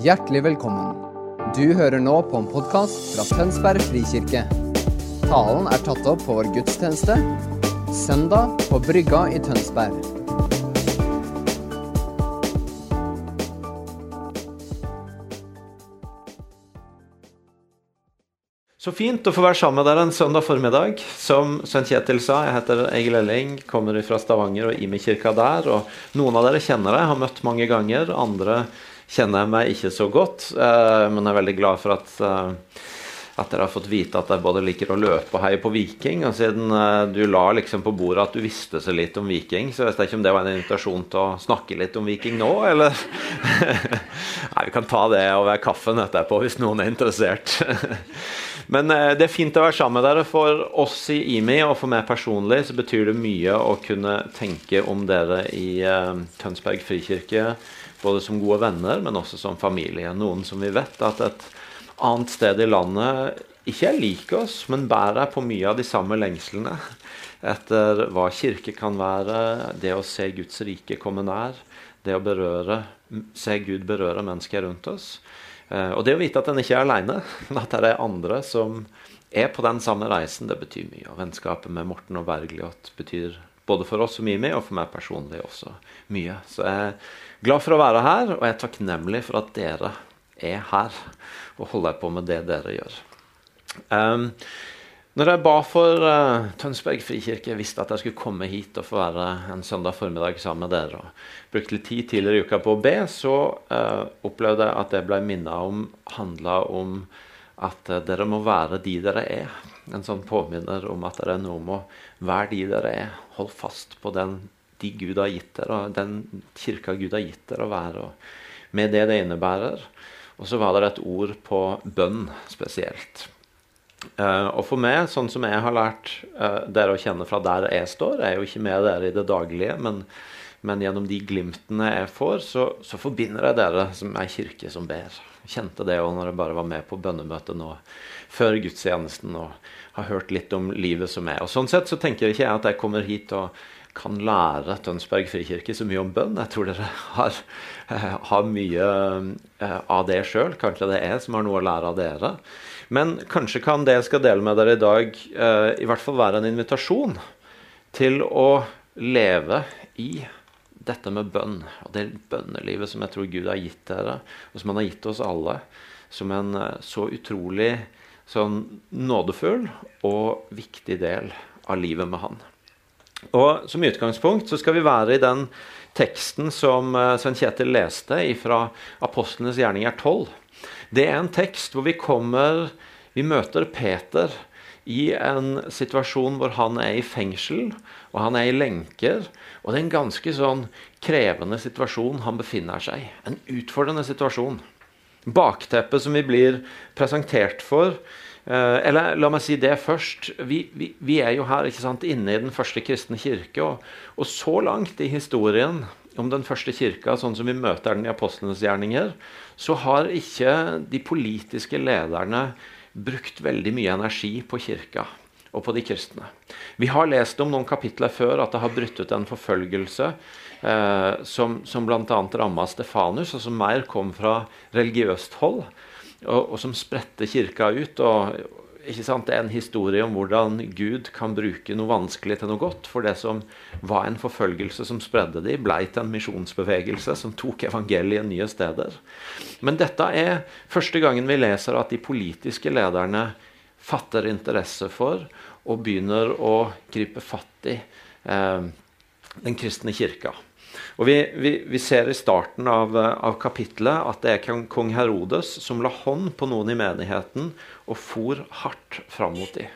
Hjertelig velkommen. Du hører nå på en podkast fra Tønsberg frikirke. Talen er tatt opp på vår gudstjeneste søndag på Brygga i Tønsberg. Så fint å få være sammen med dere en søndag formiddag. Som Svein Kjetil sa, jeg heter Egil Elling, kommer fra Stavanger og Imi-kirka der. og Noen av dere kjenner jeg, har møtt mange ganger. Andre kjenner jeg meg ikke så godt. Eh, men jeg er veldig glad for at, eh, at dere har fått vite at jeg både liker å løpe og heie på Viking. Og siden eh, du la liksom på bordet at du visste så litt om Viking, så vet jeg ikke om det var en invitasjon til å snakke litt om Viking nå, eller? Nei, vi kan ta det over kaffen etterpå hvis noen er interessert. Men det er fint å være sammen med dere. For oss i IMI og for meg personlig så betyr det mye å kunne tenke om dere i Tønsberg frikirke både som gode venner, men også som familie. Noen som vi vet at et annet sted i landet ikke er lik oss, men bærer på mye av de samme lengslene etter hva kirke kan være, det å se Guds rike komme nær, det å berøre, se Gud berøre mennesker rundt oss. Eh, og det å vite at en ikke er aleine, men at det er andre som er på den samme reisen, det betyr mye. Og vennskapet med Morten og Bergljot betyr både for oss som Mimi og for meg personlig også mye. Så jeg er glad for å være her, og jeg er takknemlig for at dere er her og holder på med det dere gjør. Um, når jeg ba for uh, Tønsberg frikirke, visste at jeg skulle komme hit og få være en søndag formiddag sammen med dere, og brukte litt tid tidligere i uka på å be, så uh, opplevde jeg at det ble minna om handla om at uh, dere må være de dere er. En sånn påminner om at dere er noe med å være de dere er. Hold fast på den de Gud har gitt dere, og den kirka Gud har gitt dere å være. Og med det det innebærer. Og så var det et ord på bønn spesielt. Uh, og for meg, sånn som jeg har lært uh, dere å kjenne fra der jeg står Jeg er jo ikke med dere i det daglige, men, men gjennom de glimtene jeg får, så, så, forbinder jeg dere som ei kirke som ber. Kjente det òg når jeg bare var med på bønnemøtet nå før gudstjenesten og har hørt litt om livet som er. Og Sånn sett så tenker jeg ikke jeg at jeg kommer hit og kan lære Tønsberg frikirke så mye om bønn. Jeg tror dere har, eh, har mye eh, av det sjøl. Kanskje det er jeg som har noe å lære av dere. Men kanskje kan det jeg skal dele med dere i dag, eh, i hvert fall være en invitasjon til å leve i dette med bønn. Og det bønnelivet som jeg tror Gud har gitt dere, og som han har gitt oss alle. Som en så utrolig sånn nådefull og viktig del av livet med Han. Og Som utgangspunkt så skal vi være i den teksten som eh, Svein Kjetil leste fra Apostlenes gjerninger 12. Det er en tekst hvor vi kommer Vi møter Peter i en situasjon hvor han er i fengsel, og han er i lenker. Og det er en ganske sånn krevende situasjon han befinner seg i. En utfordrende situasjon. Bakteppet som vi blir presentert for, Eh, eller la meg si det først. Vi, vi, vi er jo her ikke sant, inne i den første kristne kirke. Og, og, så langt i historien om den første kirka, sånn som vi møter den i apostlenes gjerninger, så har ikke de politiske lederne brukt veldig mye energi på kirka og på de kristne. Vi har lest om noen kapitler før at det har brutt ut en forfølgelse eh, som, som bl.a. ramma Stefanus, og som mer kom fra religiøst hold og, og som spredte kirka ut. og ikke sant? Det er en historie om hvordan Gud kan bruke noe vanskelig til noe godt. For det som var en forfølgelse som spredde de, blei til en misjonsbevegelse som tok evangeliet nye steder. Men dette er første gangen vi leser at de politiske lederne fatter interesse for og begynner å gripe fatt i eh, den kristne kirka. Og vi, vi, vi, ser i starten av, av kapittelet at det er kong Herodes som la hånd på noen i menigheten og for hardt fram mot dem.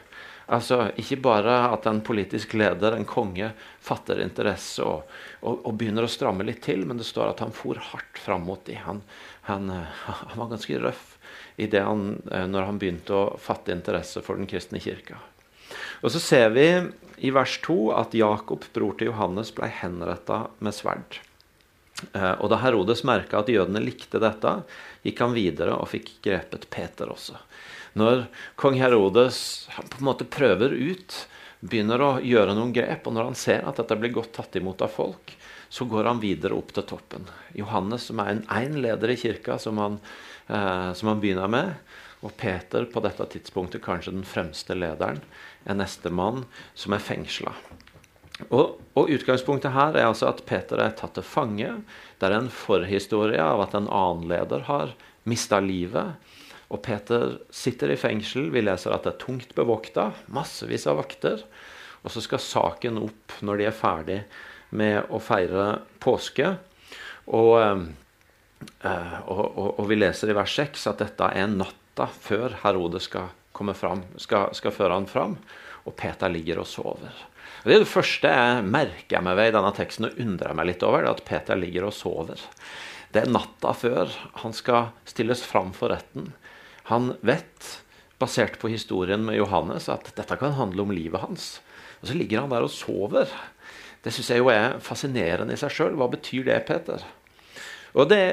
Altså, Ikke bare at en politisk leder, en konge, fatter interesse og, og, og, begynner å stramme litt til, men det står at han for hardt fram mot dem. Han, han, han, var ganske røff i det han, når han begynte å fatte interesse for den kristne kirka. Og Så ser vi i vers 2 at Jakob, bror til Johannes, ble henretta med sverd. Eh, og Da Herodes merka at jødene likte dette, gikk han videre og fikk grepet Peter også. Når kong Herodes på en måte prøver ut, begynner å gjøre noen grep, og når han ser at dette blir godt tatt imot av folk, så går han videre opp til toppen. Johannes, som er en én leder i kirka, som han, eh, som han begynner med. Og Peter, på dette tidspunktet kanskje den fremste lederen, er nestemann som er fengsla. Og, og, Utgangspunktet her er altså at Peter er tatt til fange. Det er en forhistorie av at en annen leder har mista livet. Og Peter sitter i fengsel. Vi leser at det er tungt bevokta. Massevis av vakter. Og så skal saken opp når de er ferdig med å feire påske. Og, eh, og, og vi leser i vers 6 at dette er natta før Herodes skal, fram, skal, skal føre han fram. Og Peter ligger og sover. Det er det første jeg merker meg ved i denne teksten og undrer meg litt over, det er at Peter ligger og sover. Det er natta før han skal stilles fram for retten. Han vet, basert på historien med Johannes, at dette kan handle om livet hans. Og så ligger han der og sover. Det syns jeg jo er fascinerende i seg sjøl. Hva betyr det, Peter? Og det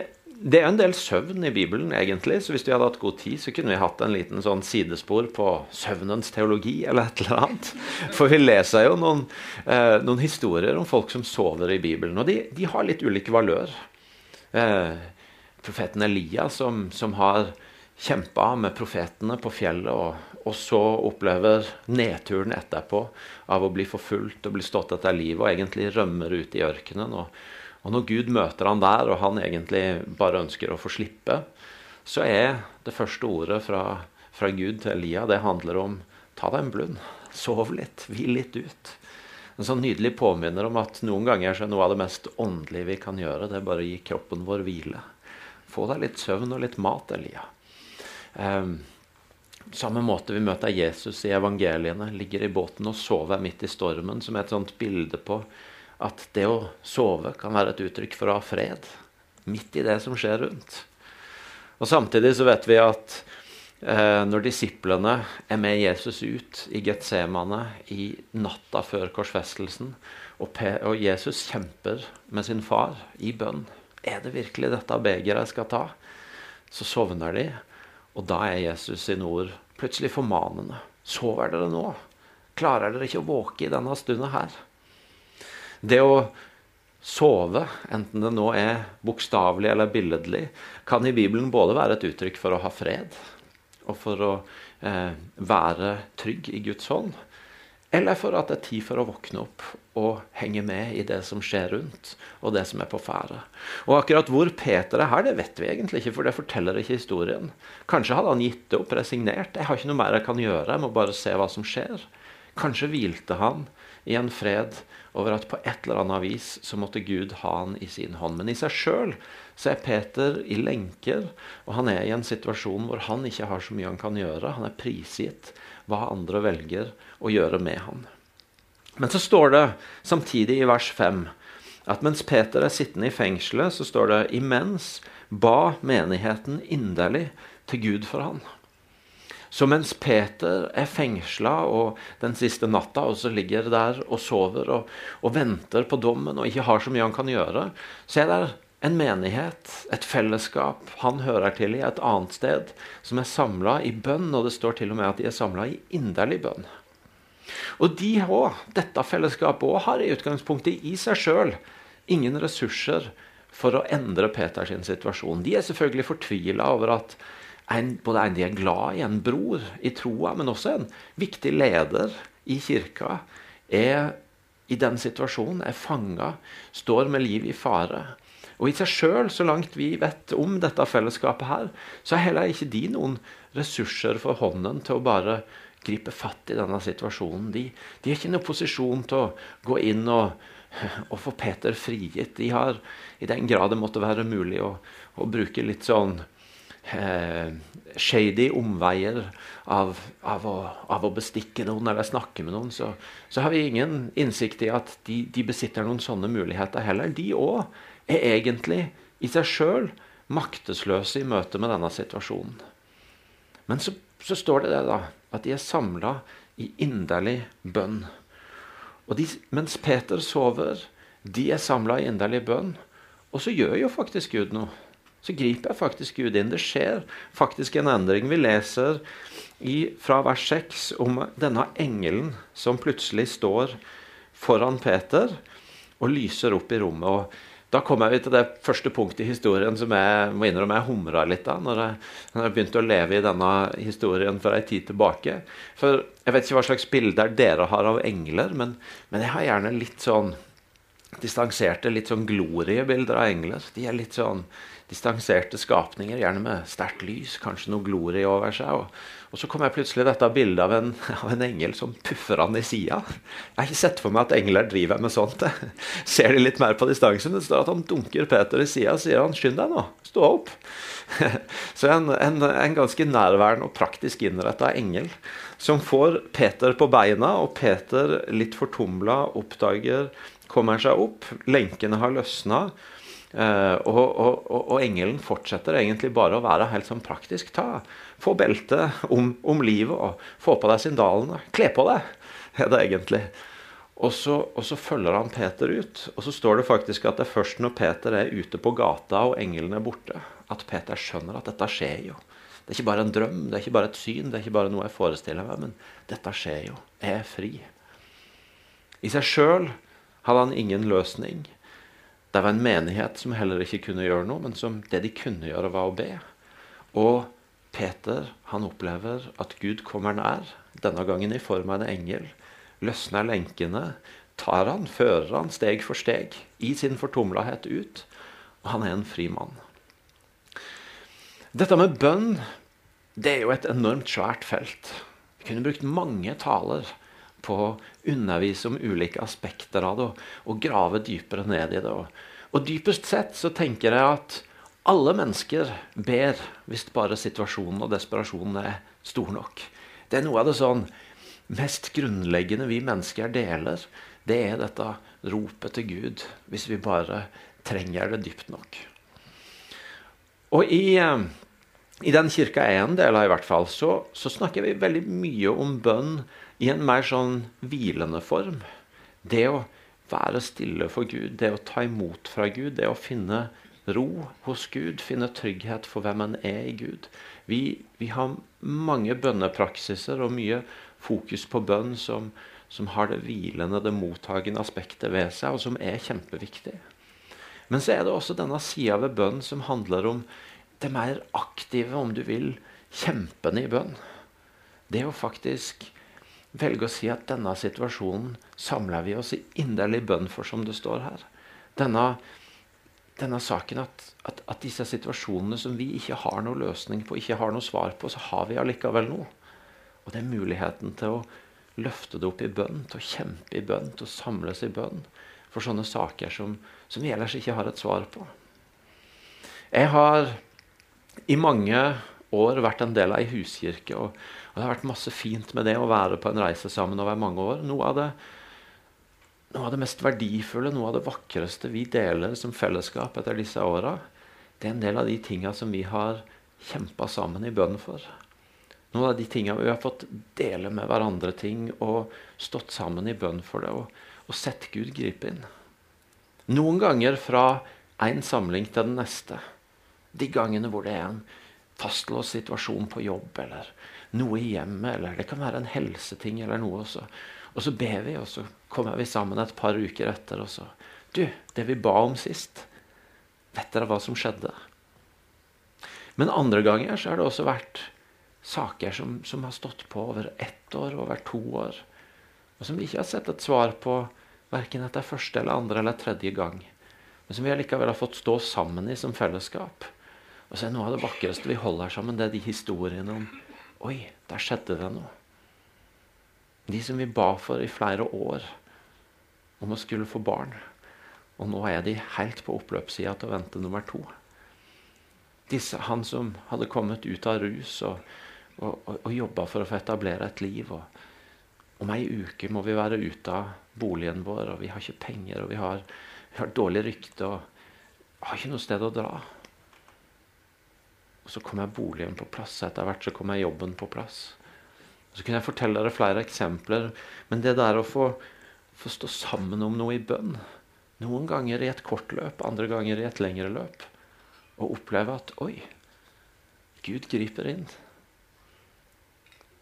det er en del søvn i Bibelen, egentlig, så hvis vi hadde hatt god tid, så kunne vi hatt en liten sånn sidespor på søvnens teologi eller et eller annet. For vi leser jo noen, eh, noen historier om folk som sover i Bibelen, og de, de har litt ulik valør. Eh, profeten Elia, som, som har kjempa med profetene på fjellet, og, og, så opplever nedturen etterpå av å bli forfulgt og bli stått etter livet, og egentlig rømmer ut i ørkenen. og og når Gud møter han der, og han egentlig bare ønsker å få slippe, så er det første ordet fra, fra Gud til Elia det handler om ta deg en blund. Sov litt. Hvil litt ut. En sånn nydelig påminner om at noen ganger så er noe av det mest åndelige vi kan gjøre, det er bare å gi kroppen vår hvile. Få deg litt søvn og litt mat, Elia. Um, samme måte vi møter Jesus i evangeliene, ligger i båten og sover midt i stormen, som er et sånt bilde på at det å sove kan være et uttrykk for å ha fred midt i det som skjer rundt. Og Samtidig så vet vi at eh, når disiplene er med Jesus ut i Getsemane i natta før korsfestelsen, og, og, Jesus kjemper med sin far i bønn Er det virkelig dette begeret jeg skal ta? Så sovner de, og da er Jesus sine ord plutselig formanende. Sover dere nå? Klarer dere ikke å våke i denne stunda her? Det å sove, enten det nå er bokstavelig eller billedlig, kan i Bibelen både være et uttrykk for å ha fred og for å eh, være trygg i Guds hånd, eller for at det er tid for å våkne opp og henge med i det som skjer rundt, og det som er på ferde. Og akkurat hvor Peter er her, det vet vi egentlig ikke, for det forteller ikke historien. Kanskje hadde han gitt det opp, resignert. 'Jeg har ikke noe mer jeg kan gjøre, jeg må bare se hva som skjer'. Kanskje hvilte han i en fred over at på et eller annet vis så måtte Gud ha han i sin hånd. Men i seg sjøl så er Peter i lenker, og han er i en situasjon hvor han ikke har så mye han kan gjøre. Han er prisgitt hva andre velger å gjøre med han. Men så står det samtidig i vers 5 at mens Peter er sittende i fengselet, så står det imens ba menigheten inderlig til Gud for han. Så mens Peter er fengsla og den siste natta også ligger der og sover og, og, venter på dommen og ikke har så mye han kan gjøre, så er det en menighet, et fellesskap han hører til i et annet sted, som er samla i bønn, og det står til og med at de er samla i inderlig bønn. Og de òg, dette fellesskapet òg, har i utgangspunktet i seg sjøl ingen ressurser for å endre Peters situasjon. De er selvfølgelig fortvila over at en, både en de er glad i, en bror i troa, men også en viktig leder i kirka, er i den situasjonen, er fanga, står med liv i fare. Og i seg sjøl, så langt vi vet om dette fellesskapet her, så er heller ikke de noen ressurser for hånden til å bare gripe fatt i denne situasjonen. De, de er ikke noen posisjon til å gå inn og, og få Peter frigitt. De har, i den grad det måtte være mulig, å, å bruke litt sånn eh, shady omveier av, av, å, av, å, bestikke noen eller snakke med noen, så, så har vi ingen innsikt i at de, de besitter noen sånne muligheter heller. De òg er egentlig i seg sjøl maktesløse i møte med denne situasjonen. Men så, så står det det, da, at de er samla i inderlig bønn. Og de, mens Peter sover, de er samla i inderlig bønn. Og så gjør jo faktisk Gud noe så griper jeg faktisk Gud inn. Det skjer faktisk en endring. Vi leser i, fra vers 6 om denne engelen som plutselig står foran Peter. og lyser opp i rommet. og da kommer vi til det første punktet i historien som jeg må innrømme jeg humra litt av når jeg, når jeg, begynte å leve i denne historien for ei tid tilbake. For Jeg vet ikke hva slags bilder dere har av engler, men, men jeg har gjerne litt sånn distanserte, litt sånn gloriebilder av engler. De er litt sånn distanserte skapninger, gjerne med sterkt lys, kanskje noe glorie over seg. Og, og så kom jeg plutselig dette bildet av en, av en engel som puffer han i sida. Jeg har ikke sett for meg at engler driver med sånt. Jeg ser de litt mer på distansen. Det står at han dunker Peter i sida og sier han, 'skynd deg nå, stå opp'. Så en, en, en ganske nærværende og praktisk innretta engel som får Peter på beina, og Peter, litt fortumla, oppdager Kommer seg opp, lenkene har løsna. Uh, og, og, og, engelen fortsetter egentlig bare å være helt sånn praktisk. Ta, Få beltet om, om, livet og få på deg sandalene. Kle på deg, er det egentlig. Og så, og så, følger han Peter ut. Og så står det faktisk at det er først når Peter er ute på gata og engelen er borte, at Peter skjønner at dette skjer jo. Det er ikke bare en drøm, det er ikke bare et syn, det er ikke bare noe jeg forestiller meg, men dette skjer jo. Jeg er fri. I seg sjøl hadde han ingen løsning. Det var en menighet som heller ikke kunne gjøre noe, men som det de kunne gjøre, var å be. Og Peter han opplever at Gud kommer nær, denne gangen i form av en engel. Løsner lenkene, tar han, fører han steg for steg i sin fortumlahet ut. Og han er en fri mann. Dette med bønn det er jo et enormt svært felt. Vi kunne brukt mange taler på undervise om ulike aspekter av det og, og grave dypere ned i det. Og, og, dypest sett så tenker jeg at alle mennesker ber hvis bare situasjonen og desperasjonen er stor nok. Det er noe av det sånn mest grunnleggende vi mennesker deler. Det er dette ropet til Gud hvis vi bare trenger det dypt nok. Og i, eh, i den kirka jeg er en del av, i hvert fall, så, så snakker vi veldig mye om bønn i en mer sånn hvilende form. Det å være stille for Gud, det å ta imot fra Gud, det å finne ro hos Gud, finne trygghet for hvem en er i Gud. Vi, vi har mange bønnepraksiser og mye fokus på bønn som, som har det hvilende, det mottagende aspektet ved seg, og som er kjempeviktig. Men så er det også denne sida ved bønn som handler om det mer aktive, om du vil, kjempende i bønn. Det å faktisk velge å si at denne situasjonen samler vi oss i inderlig bønn for, som det står her. Denne, denne saken at, at, at, disse situasjonene som vi ikke har noe løsning på, ikke har noe svar på, så har vi allikevel noe. Og det er muligheten til å løfte det opp i bønn, til å kjempe i bønn, til å samles i bønn for sånne saker som, som vi ellers ikke har et svar på. Jeg har i mange år vært en del av ei huskirke. og og Det har vært masse fint med det å være på en reise sammen over mange år. Noe av det, noe av det mest verdifulle, noe av det vakreste vi deler som fellesskap etter disse åra, det er en del av de tinga som vi har kjempa sammen i bønn for. Noen av de tinga vi har fått dele med hverandre ting og stått sammen i bønn for det og, og sett Gud gripe inn. Noen ganger fra en samling til den neste. De gangene hvor det er en fastlåst situasjon på jobb eller noe i hjemmet, eller det kan være en helseting eller noe. Også. Og så ber vi, og så kommer vi sammen et par uker etter, og så Du, det vi ba om sist, vet dere hva som skjedde? Men andre ganger så har det også vært saker som, som har stått på over ett år, over to år, og som vi ikke har sett et svar på verken etter første eller andre eller tredje gang. Men som vi allikevel har fått stå sammen i som fellesskap. Og så er Noe av det vakreste vi holder sammen, det er de historiene om Oi, der skjedde det noe. De som vi ba for i flere år om å skulle få barn. Og nå er de helt på oppløpssida til å vente nummer to. Disse, han som hadde kommet ut av rus og, og, og, jobba for å få etablere et liv. Og om ei uke må vi være ute av boligen vår, og vi har ikke penger, og vi har, vi har dårlig rykte og har ikke noe sted å dra. Og så kom jeg boligen på plass. Etter hvert så kom jeg jobben på plass. Og så kunne jeg fortelle dere flere eksempler. Men det der å få, få stå sammen om noe i bønn Noen ganger i et kort løp, andre ganger i et lengre løp. Og oppleve at Oi, Gud griper inn.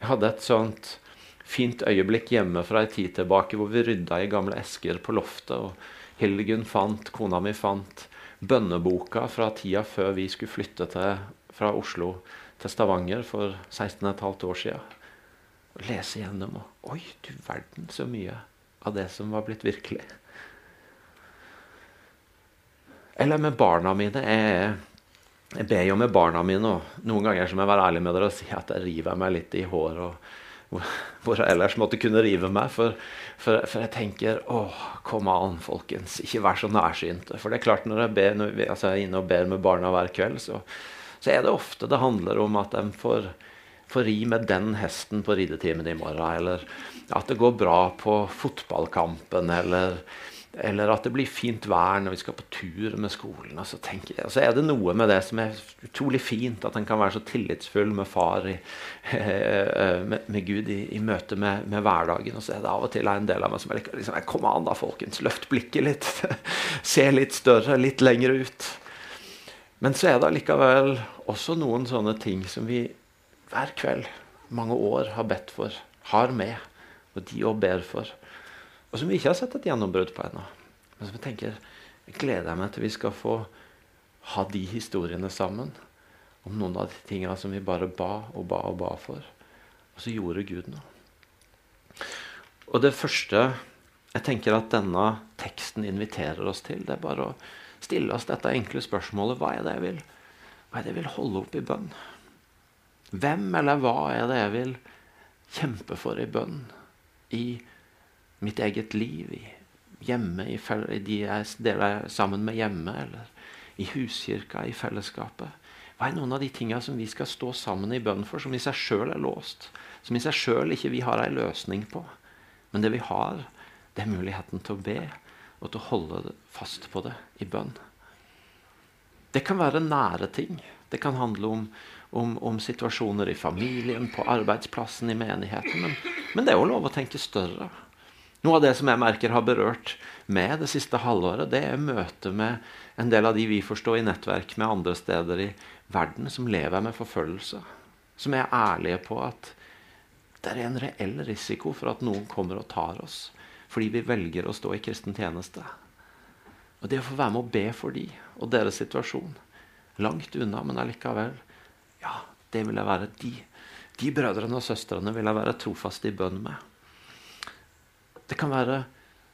Jeg hadde et sånt fint øyeblikk hjemme fra ei tid tilbake hvor vi rydda i gamle esker på loftet. og Hildegunn fant, kona mi fant bønneboka fra tida før vi skulle flytte til, fra Oslo til Stavanger for 16,5 år siden. Og Lese gjennom og Oi, du verden så mye av det som var blitt virkelig. Eller med barna mine. Jeg, jeg ber jo med barna mine, og noen ganger må jeg være ærlig med dere og si at jeg river meg litt i håret. og hvor jeg ellers måtte kunne rive meg. For, for, for jeg tenker åh, kom an, folkens. Ikke vær så nærsynte. For det er klart, når jeg, ber, når jeg, altså jeg er inne og ber med barna hver kveld, så, så er det ofte det handler om at de får, får ri med den hesten på ridetimen i morgen. Eller at det går bra på fotballkampen. eller eller at det blir fint vær når vi skal på tur med skolen. Og så, jeg, og så er det noe med det som er utrolig fint, at en kan være så tillitsfull med far, i, med, med, Gud, i, i møte med, med, hverdagen. Og så er det av og til en del av meg som er liksom Kom an, da, folkens. Løft blikket litt. Se litt større, litt lenger ut. Men så er det allikevel også noen sånne ting som vi hver kveld, mange år, har bedt for, har med, og de òg ber for og som vi ikke har sett et gjennombrudd på ennå. Men som jeg tenker jeg gleder meg til vi skal få ha de historiene sammen. Om noen av de tingene som vi bare ba og ba og ba for. Og så gjorde Gud noe. Og det første jeg tenker at denne teksten inviterer oss til, det er bare å stille oss dette enkle spørsmålet hva er det jeg vil, hva er det jeg vil holde opp i bønn? Hvem eller hva er det jeg vil kjempe for i bønn? I mitt eget liv, hjemme, i, i de jeg deler sammen med hjemme, eller i huskirka, i fellesskapet. Hva er noen av de tingene som vi skal stå sammen i bønn for, som i seg sjøl er låst? Som i seg sjøl ikke vi har ei løsning på. Men det vi har, det er muligheten til å be og til å holde fast på det i bønn. Det kan være nære ting. Det kan handle om, om, om situasjoner i familien, på arbeidsplassen, i menigheten. Men, men det er jo lov å tenke større. Noe av det som jeg merker har berørt meg det siste halvåret, det er møtet med en del av de vi forstår i nettverk med andre steder i verden som lever med forfølgelse. Som er ærlige på at det er en reell risiko for at noen kommer og tar oss fordi vi velger å stå i kristen tjeneste. Og det å få være med å be for de og deres situasjon, langt unna, men allikevel Ja, det vil jeg være de. De brødrene og søstrene vil jeg være trofast i bønn med. Det kan være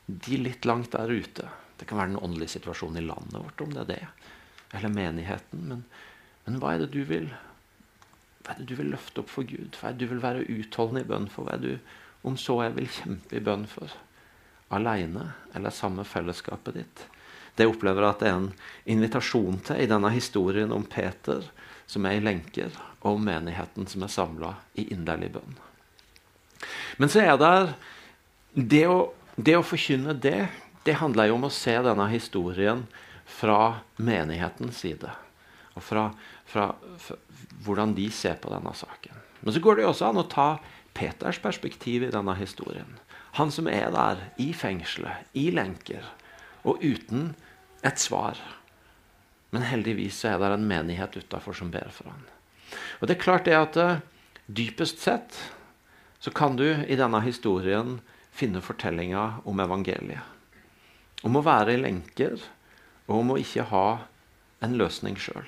de litt langt der ute. Det kan være den åndelige situasjonen i landet vårt, om det er det. Eller menigheten. Men, men hva er det du vil Hva er det du vil løfte opp for Gud? Hva er det du vil være utholdende i bønn for? Hva er det du, om så jeg vil kjempe i bønn for? Aleine eller sammen med fellesskapet ditt? Det opplever jeg at det er en invitasjon til i denne historien om Peter som er i lenker, og om menigheten som er samla i inderlig bønn. Men så er det det å, det å forkynne det, det handler jo om å se denne historien fra menighetens side. Og fra, fra, fra, hvordan de ser på denne saken. Men så går det jo også an å ta Peters perspektiv i denne historien. Han som er der i fengselet, i lenker, og uten et svar. Men heldigvis er det en menighet utafor som ber for ham. Og det er klart det at uh, dypest sett så kan du i denne historien finne fortellinga om evangeliet. Om å være i lenker, og om å ikke ha en løsning sjøl.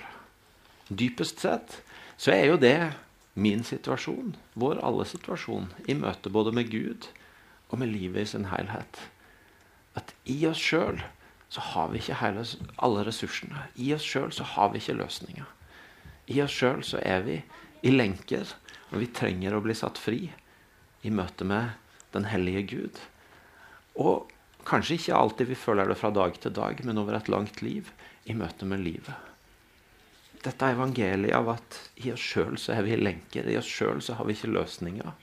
Dypest sett så er jo det min situasjon, vår alle situasjon, i møte både med Gud og med livet i sin helhet. At i oss sjøl så har vi ikke hele, alle ressursene. I oss sjøl så har vi ikke løsninger. I oss sjøl så er vi i lenker, og vi trenger å bli satt fri i møte med den hellige Gud. Og kanskje ikke alltid vi føler det fra dag til dag, men over et langt liv i møte med livet. Dette er evangeliet av at i oss sjøl så er vi i lenker. I oss sjøl så har vi ikke løsninger.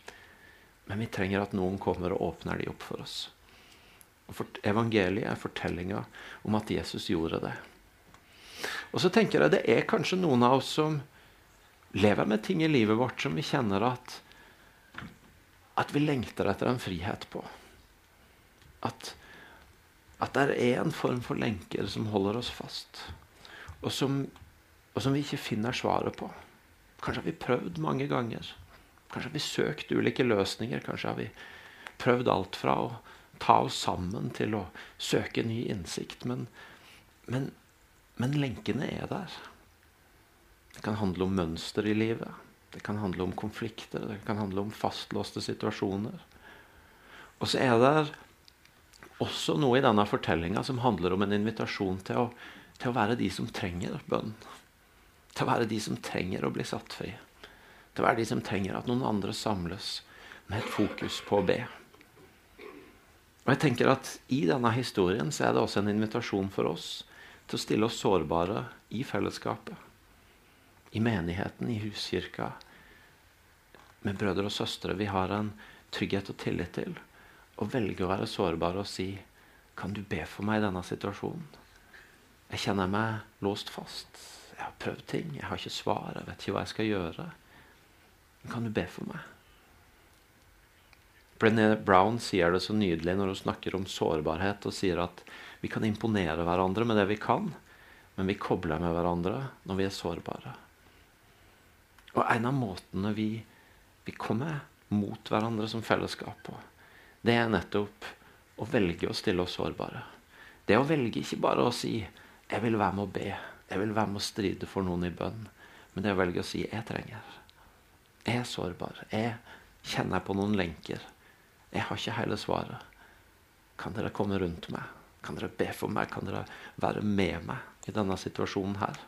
Men vi trenger at noen kommer og åpner de opp for oss. Og evangeliet er fortellinga om at Jesus gjorde det. Og så tenker jeg det er kanskje noen av oss som lever med ting i livet vårt som vi kjenner at at vi lengter etter en frihet på. At, at det er en form for lenker som holder oss fast, og som, og som vi ikke finner svaret på. Kanskje har vi prøvd mange ganger. Kanskje har vi søkt ulike løsninger. Kanskje har vi prøvd alt fra å ta oss sammen til å søke ny innsikt. Men, men, men lenkene er der. Det kan handle om mønster i livet. Det kan handle om konflikter. Det kan handle om fastlåste situasjoner. Og så er det også noe i denne fortellinga som handler om en invitasjon til å, til å være de som trenger bønn. Til å være de som trenger å bli satt fri. Til å være de som trenger at noen andre samles med et fokus på å be. Og jeg tenker at I denne historien så er det også en invitasjon for oss til å stille oss sårbare i fellesskapet. I menigheten, i huskirka. Med brødre og søstre vi har en trygghet og tillit til. Og velge å være sårbare og si Kan du be for meg i denne situasjonen? Jeg kjenner meg låst fast. Jeg har prøvd ting. Jeg har ikke svar. Jeg vet ikke hva jeg skal gjøre. Kan du be for meg? Brené Brown sier det så nydelig når hun snakker om sårbarhet og sier at vi kan imponere hverandre med det vi kan, men vi kobler med hverandre når vi er sårbare. Og en av måtene vi, vi kommer mot hverandre som fellesskap på, det er nettopp å velge å stille oss sårbare. Det å velge ikke bare å si 'jeg vil være med å be', 'jeg vil være med å stride for noen i bønn', men det å velge å si 'jeg trenger'. Jeg er sårbar. Jeg kjenner på noen lenker. Jeg har ikke hele svaret. Kan dere komme rundt meg? Kan dere be for meg? Kan dere være med meg i denne situasjonen her?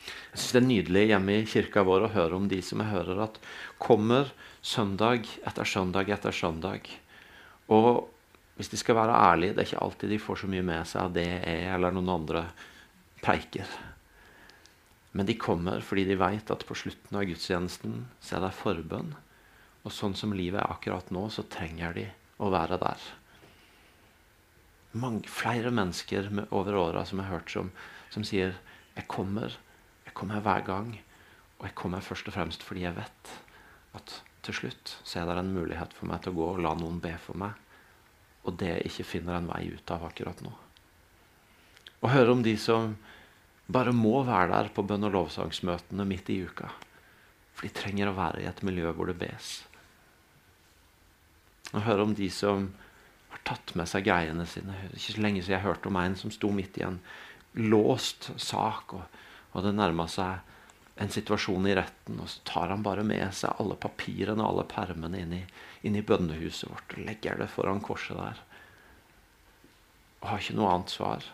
Jeg synes Det er nydelig hjemme i kirka vår å høre om de som jeg hører at kommer søndag etter søndag etter søndag. Og hvis de skal være ærlige, det er ikke alltid de får så mye med seg av det jeg eller noen andre preiker. Men de kommer fordi de vet at på slutten av gudstjenesten så er det forbønn. Og sånn som livet er akkurat nå, så trenger de å være der. Mange, flere mennesker med, over åra som jeg har hørt som, som sier jeg kommer, jeg kommer hver gang. Og jeg kommer først og fremst fordi jeg vet at til slutt så er det en mulighet for meg til å gå og la noen be for meg. Og det jeg ikke finner en vei ut av akkurat nå. Å høre om de som bare må være der på bønn- og lovsangsmøtene midt i uka. For de trenger å være i et miljø hvor det bes. Og høre om de som har tatt med seg greiene sine. Ikke så lenge siden jeg hørte om en som sto midt i en låst sak, og, og det nærma seg en situasjon i retten, og så tar han bare med seg alle papirene og alle permene inn i, inn i bønnehuset vårt og legger det foran korset der. Og har ikke noe annet svar.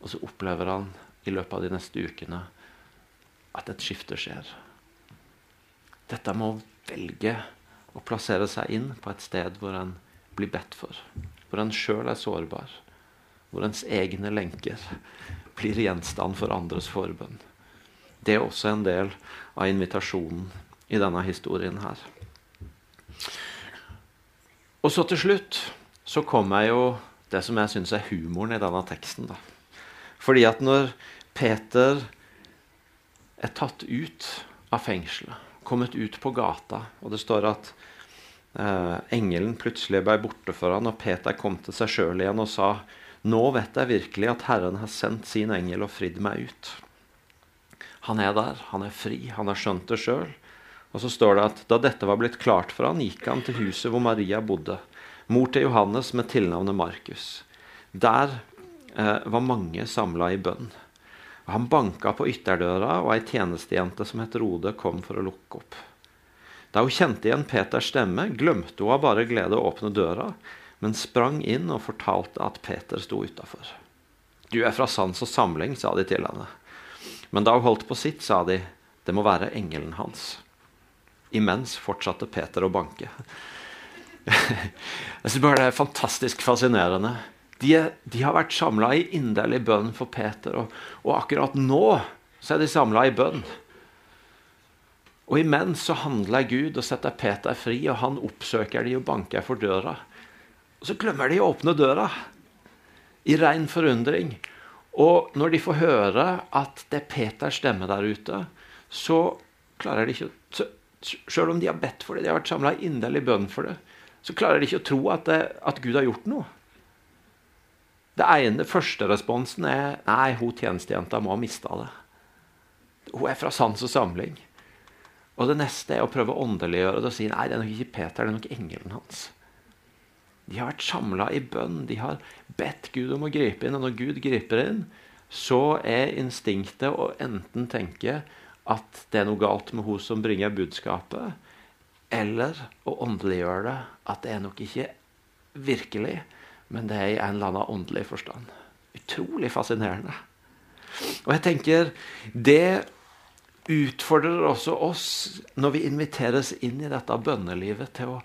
Og så opplever han i løpet av de neste ukene at et skifte skjer. Dette med å velge å plassere seg inn på et sted hvor en blir bedt for. Hvor en sjøl er sårbar. Hvor ens egne lenker blir gjenstand for andres forbønn. Det er også en del av invitasjonen i denne historien her. Og så til slutt så kommer jo det som jeg syns er humoren i denne teksten. da. Fordi at når Peter er tatt ut av fengselet, kommet ut på gata, og det står at eh, engelen plutselig ble borte for han, og Peter kom til seg sjøl igjen og sa nå vet jeg virkelig at Herren har sendt sin engel og fridd meg ut. Han er der, han er fri, han har skjønt det sjøl. Og så står det at da dette var blitt klart for han, gikk han til huset hvor Maria bodde, mor til Johannes med tilnavnet Markus. Der var mange samla i bønn. Han banka på ytterdøra, og ei tjenestejente som het Rode, kom for å lukke opp. Da hun kjente igjen Peters stemme, glemte hun av bare glede å åpne døra, men sprang inn og fortalte at Peter sto utafor. Du er fra sans og samling, sa de til henne. Men da hun holdt på sitt, sa de, det må være engelen hans. Imens fortsatte Peter å banke. Jeg synes bare det er fantastisk fascinerende de, de, har vært samla i inderlig bønn for Peter. Og, og, akkurat nå så er de samla i bønn. Og imens så handler Gud og setter Peter fri, og han oppsøker de og banker for døra. Og så glemmer de å åpne døra, i ren forundring. Og når de får høre at det er Peters stemme der ute, så klarer de ikke å Selv om de har bedt for det, de har vært samla i inderlig bønn for det, så klarer de ikke å tro at, det, at Gud har gjort noe. Det ene første responsen er nei, hun tjenestejenta må ha mista det. Hun er fra sans og samling. Og det neste er å prøve å åndeliggjøre det og si nei, det er nok ikke Peter, det er nok engelen hans. De har vært samla i bønn. De har bedt Gud om å gripe inn. Og når Gud griper inn, så er instinktet å enten tenke at det er noe galt med hun som bringer budskapet, eller å åndeliggjøre det. At det er nok ikke virkelig, men det er i en eller annen åndelig forstand. Utrolig fascinerende. Og jeg tenker det utfordrer også oss når vi inviteres inn i dette bønnelivet, til å,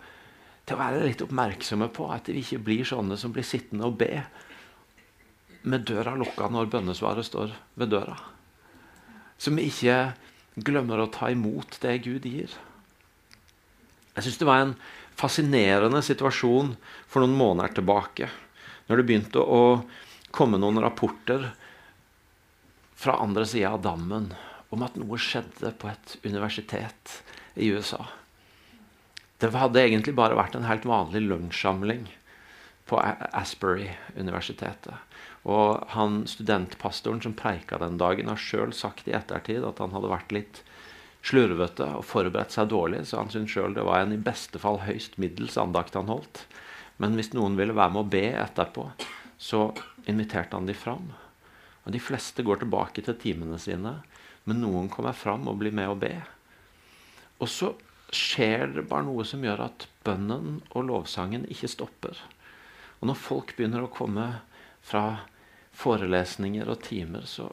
til å være litt oppmerksomme på at vi ikke blir sånne som blir sittende og be med døra lukka når bønnesvaret står ved døra. Som ikke glemmer å ta imot det Gud gir. Jeg syns det var en fascinerende situasjon for noen måneder tilbake. Når det begynte å komme noen rapporter fra andre sida av dammen om at noe skjedde på et universitet i USA. Det hadde egentlig bare vært en helt vanlig lunsjsamling på Asbury-universitetet. Og han studentpastoren som preika den dagen, har sjøl sagt i ettertid at han hadde vært litt slurvete og forberedt seg dårlig, så han syntes sjøl det var en i beste fall høyst middels andakt han holdt. Men hvis noen ville være med å be etterpå, så inviterte han de fram. Og De fleste går tilbake til timene sine, men noen kommer fram og blir med å be. Og så skjer det bare noe som gjør at bønnen og lovsangen ikke stopper. Og når folk begynner å komme fra forelesninger og timer, så,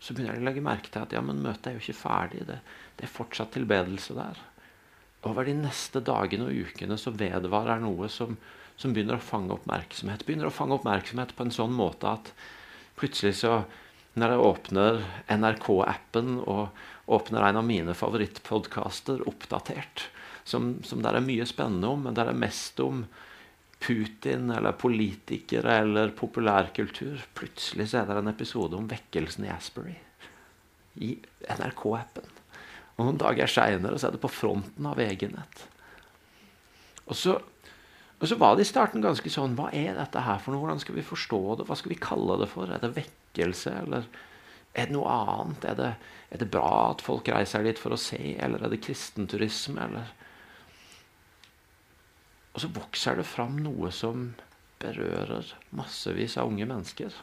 så begynner de å legge merke til at ja, men møtet er jo ikke ferdig. Det, det er fortsatt tilbedelse der. Over de neste dagene og ukene så vedvarer noe som, som begynner å fange oppmerksomhet. Begynner å fange oppmerksomhet på en sånn måte at plutselig så når jeg åpner NRK-appen og åpner en av mine favorittpodkaster, Oppdatert, som, som der er mye spennende om, men der er mest om Putin eller politikere eller populærkultur. Plutselig så er det en episode om vekkelsen i Asbury i NRK-appen. Og Noen dager seinere er det på fronten av VG-nett. Og så, og så var det i starten ganske sånn Hva er dette her for noe? Hvordan skal vi forstå det? Hva skal vi kalle det for? Er det vekkelse, eller er det noe annet? Er det, er det bra at folk reiser dit for å se, eller er det kristenturisme, eller og så vokser det fram noe som berører massevis av unge mennesker.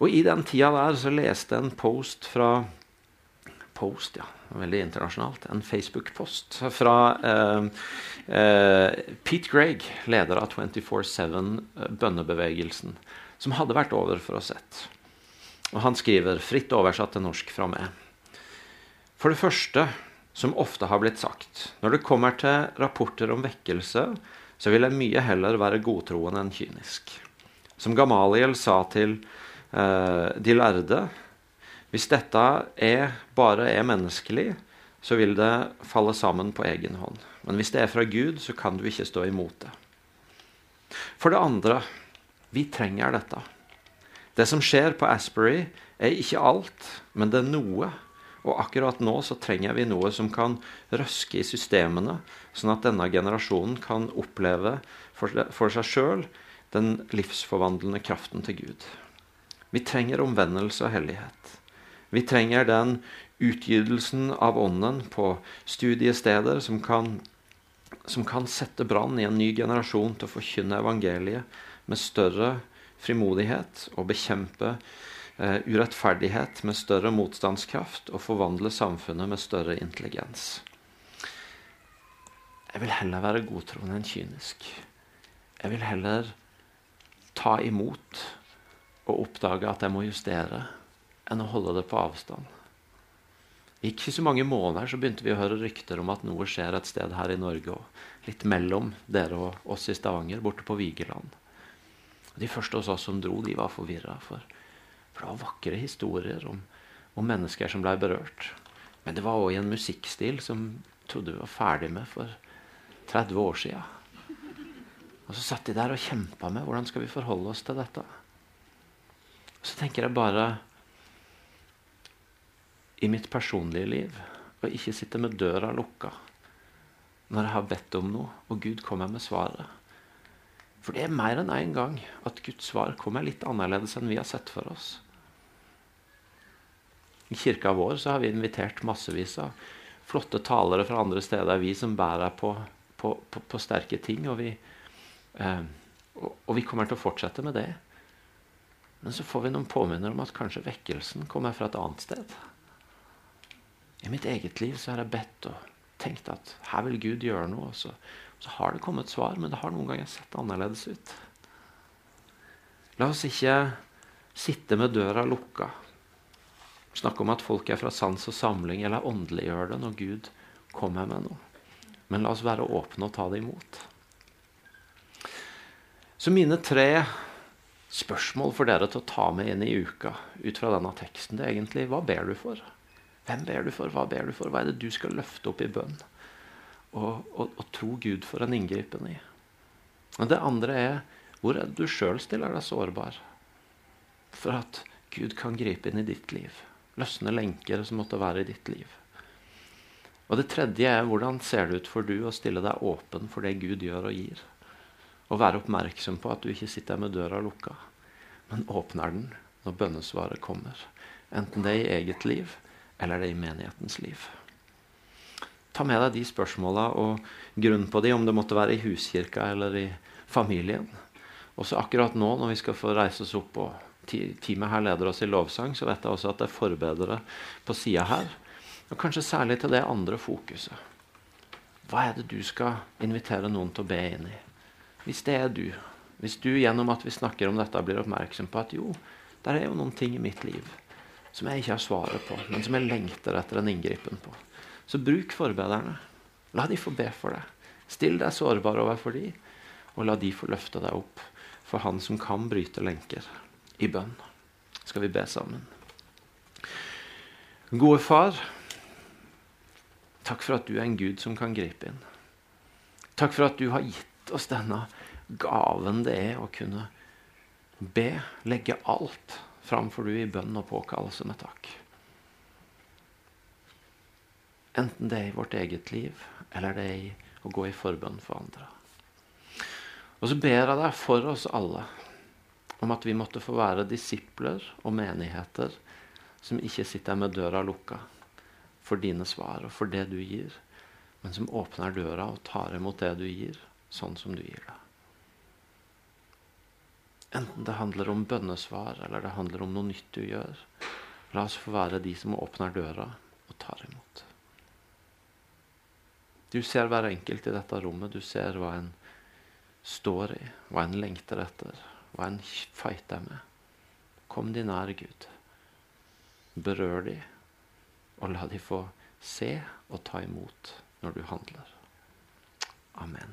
Og i den tida der så leste jeg en post fra Post, ja. Veldig internasjonalt. En Facebook-post fra eh, eh, Pete Greg, leder av 24-7-bønnebevegelsen, som hadde vært over for å sett. Og han skriver, fritt oversatt til norsk fra meg. For det første som ofte har blitt sagt. Når det kommer til rapporter om vekkelse, så vil jeg mye heller være godtroende enn kynisk. Som Gamaliel sa til eh, de lærde Hvis dette er, bare er menneskelig, så vil det falle sammen på egen hånd. Men hvis det er fra Gud, så kan du ikke stå imot det. For det andre vi trenger dette. Det som skjer på Asbury, er ikke alt, men det er noe og akkurat nå så trenger vi noe som kan røske i systemene, sånn at denne generasjonen kan oppleve for, seg sjøl den livsforvandlende kraften til Gud. Vi trenger omvendelse og hellighet. Vi trenger den utgytelsen av Ånden på studiesteder som kan, som kan sette brann i en ny generasjon til å forkynne evangeliet med større frimodighet og bekjempe eh, urettferdighet med større motstandskraft og forvandle samfunnet med større intelligens. Jeg vil heller være godtroende enn kynisk. Jeg vil heller ta imot og oppdage at jeg må justere, enn å holde det på avstand. Ikke så mange måneder så begynte vi å høre rykter om at noe skjer et sted her i Norge, og litt mellom dere og oss i Stavanger, borte på Vigeland. De første hos oss som dro, de var forvirra. For for det var vakre historier om, om mennesker som ble berørt. Men det var òg i en musikkstil som trodde vi var ferdig med for 30 år sia. Og så satt de der og kjempa med hvordan skal vi forholde oss til dette. Og så tenker jeg bare i mitt personlige liv Og ikke sitte med døra lukka når jeg har bedt om noe, og Gud kommer med svaret. For det er mer enn én en gang at Guds svar kommer litt annerledes enn vi har sett for oss. I kirka vår så har vi invitert massevis av flotte talere fra andre steder, vi som bærer på, på, på, på sterke ting. Og vi, Eh, og, og vi kommer til å fortsette med det. Men så får vi noen påminner om at kanskje vekkelsen kommer fra et annet sted. I mitt eget liv så har jeg bedt og tenkt at her vil Gud gjøre noe. Og så, så har det kommet svar, men det har noen ganger sett annerledes ut. La oss ikke sitte med døra lukka. Snakke om at folk er fra sans og samling, eller åndeliggjør det når Gud kommer med noe. Men la oss være åpne og ta det imot. Så mine tre spørsmål for dere til å ta med inn i uka ut fra denne teksten, det er egentlig hva ber du for? Hvem ber du for? Hva ber du for? Hva er det du skal løfte opp i bønn? Og, og, og tro Gud for en inngripen i. Og det andre er hvor er det du sjøl stiller deg sårbar for at Gud kan gripe inn i ditt liv? Løsne lenker som måtte være i ditt liv. Og det tredje er hvordan ser det ut for du å stille deg åpen for det Gud gjør og gir? Og være oppmerksom på at du ikke sitter med døra lukka, men åpner den når bønnesvaret kommer. Enten det er i eget liv eller det er i menighetens liv. Ta med deg de spørsmåla og grunn på de, om det måtte være i huskirka eller i familien. Også akkurat nå når vi skal få reise oss opp og teamet her leder oss i lovsang, så vet jeg også at det er forbedrere på sida her. Og kanskje særlig til det andre fokuset. Hva er det du skal invitere noen til å be inn i? Hvis det er du, hvis du gjennom at vi snakker om dette, blir oppmerksom på at jo, der er jo noen ting i mitt liv som jeg ikke har svaret på, men som jeg lengter etter en inngripen på, så bruk forbederne. La de få be for deg. Still deg sårbar overfor de, og la de få løfte deg opp for Han som kan bryte lenker, i bønn. Skal vi be sammen? Gode Far, takk for at du er en Gud som kan gripe inn. Takk for at du har gitt oss denne gaven det er å kunne be, legge alt framfor du i bønn og påkallelse med takk. Enten det er i vårt eget liv, eller det er i å gå i forbønn for andre. Og så ber jeg deg for oss alle om at vi måtte få være disipler og menigheter som ikke sitter med døra lukka for dine svar og for det du gir, men som åpner døra og tar imot det du gir, sånn som du gir det. Enten det handler om bønnesvar eller det handler om noe nytt du gjør. La oss få være de som åpner døra og tar imot. Du ser hver enkelt i dette rommet. Du ser hva en står i, hva en lengter etter, hva en fighter med. Kom de nær Gud. Berør de, og la de få se og ta imot når du handler. Amen.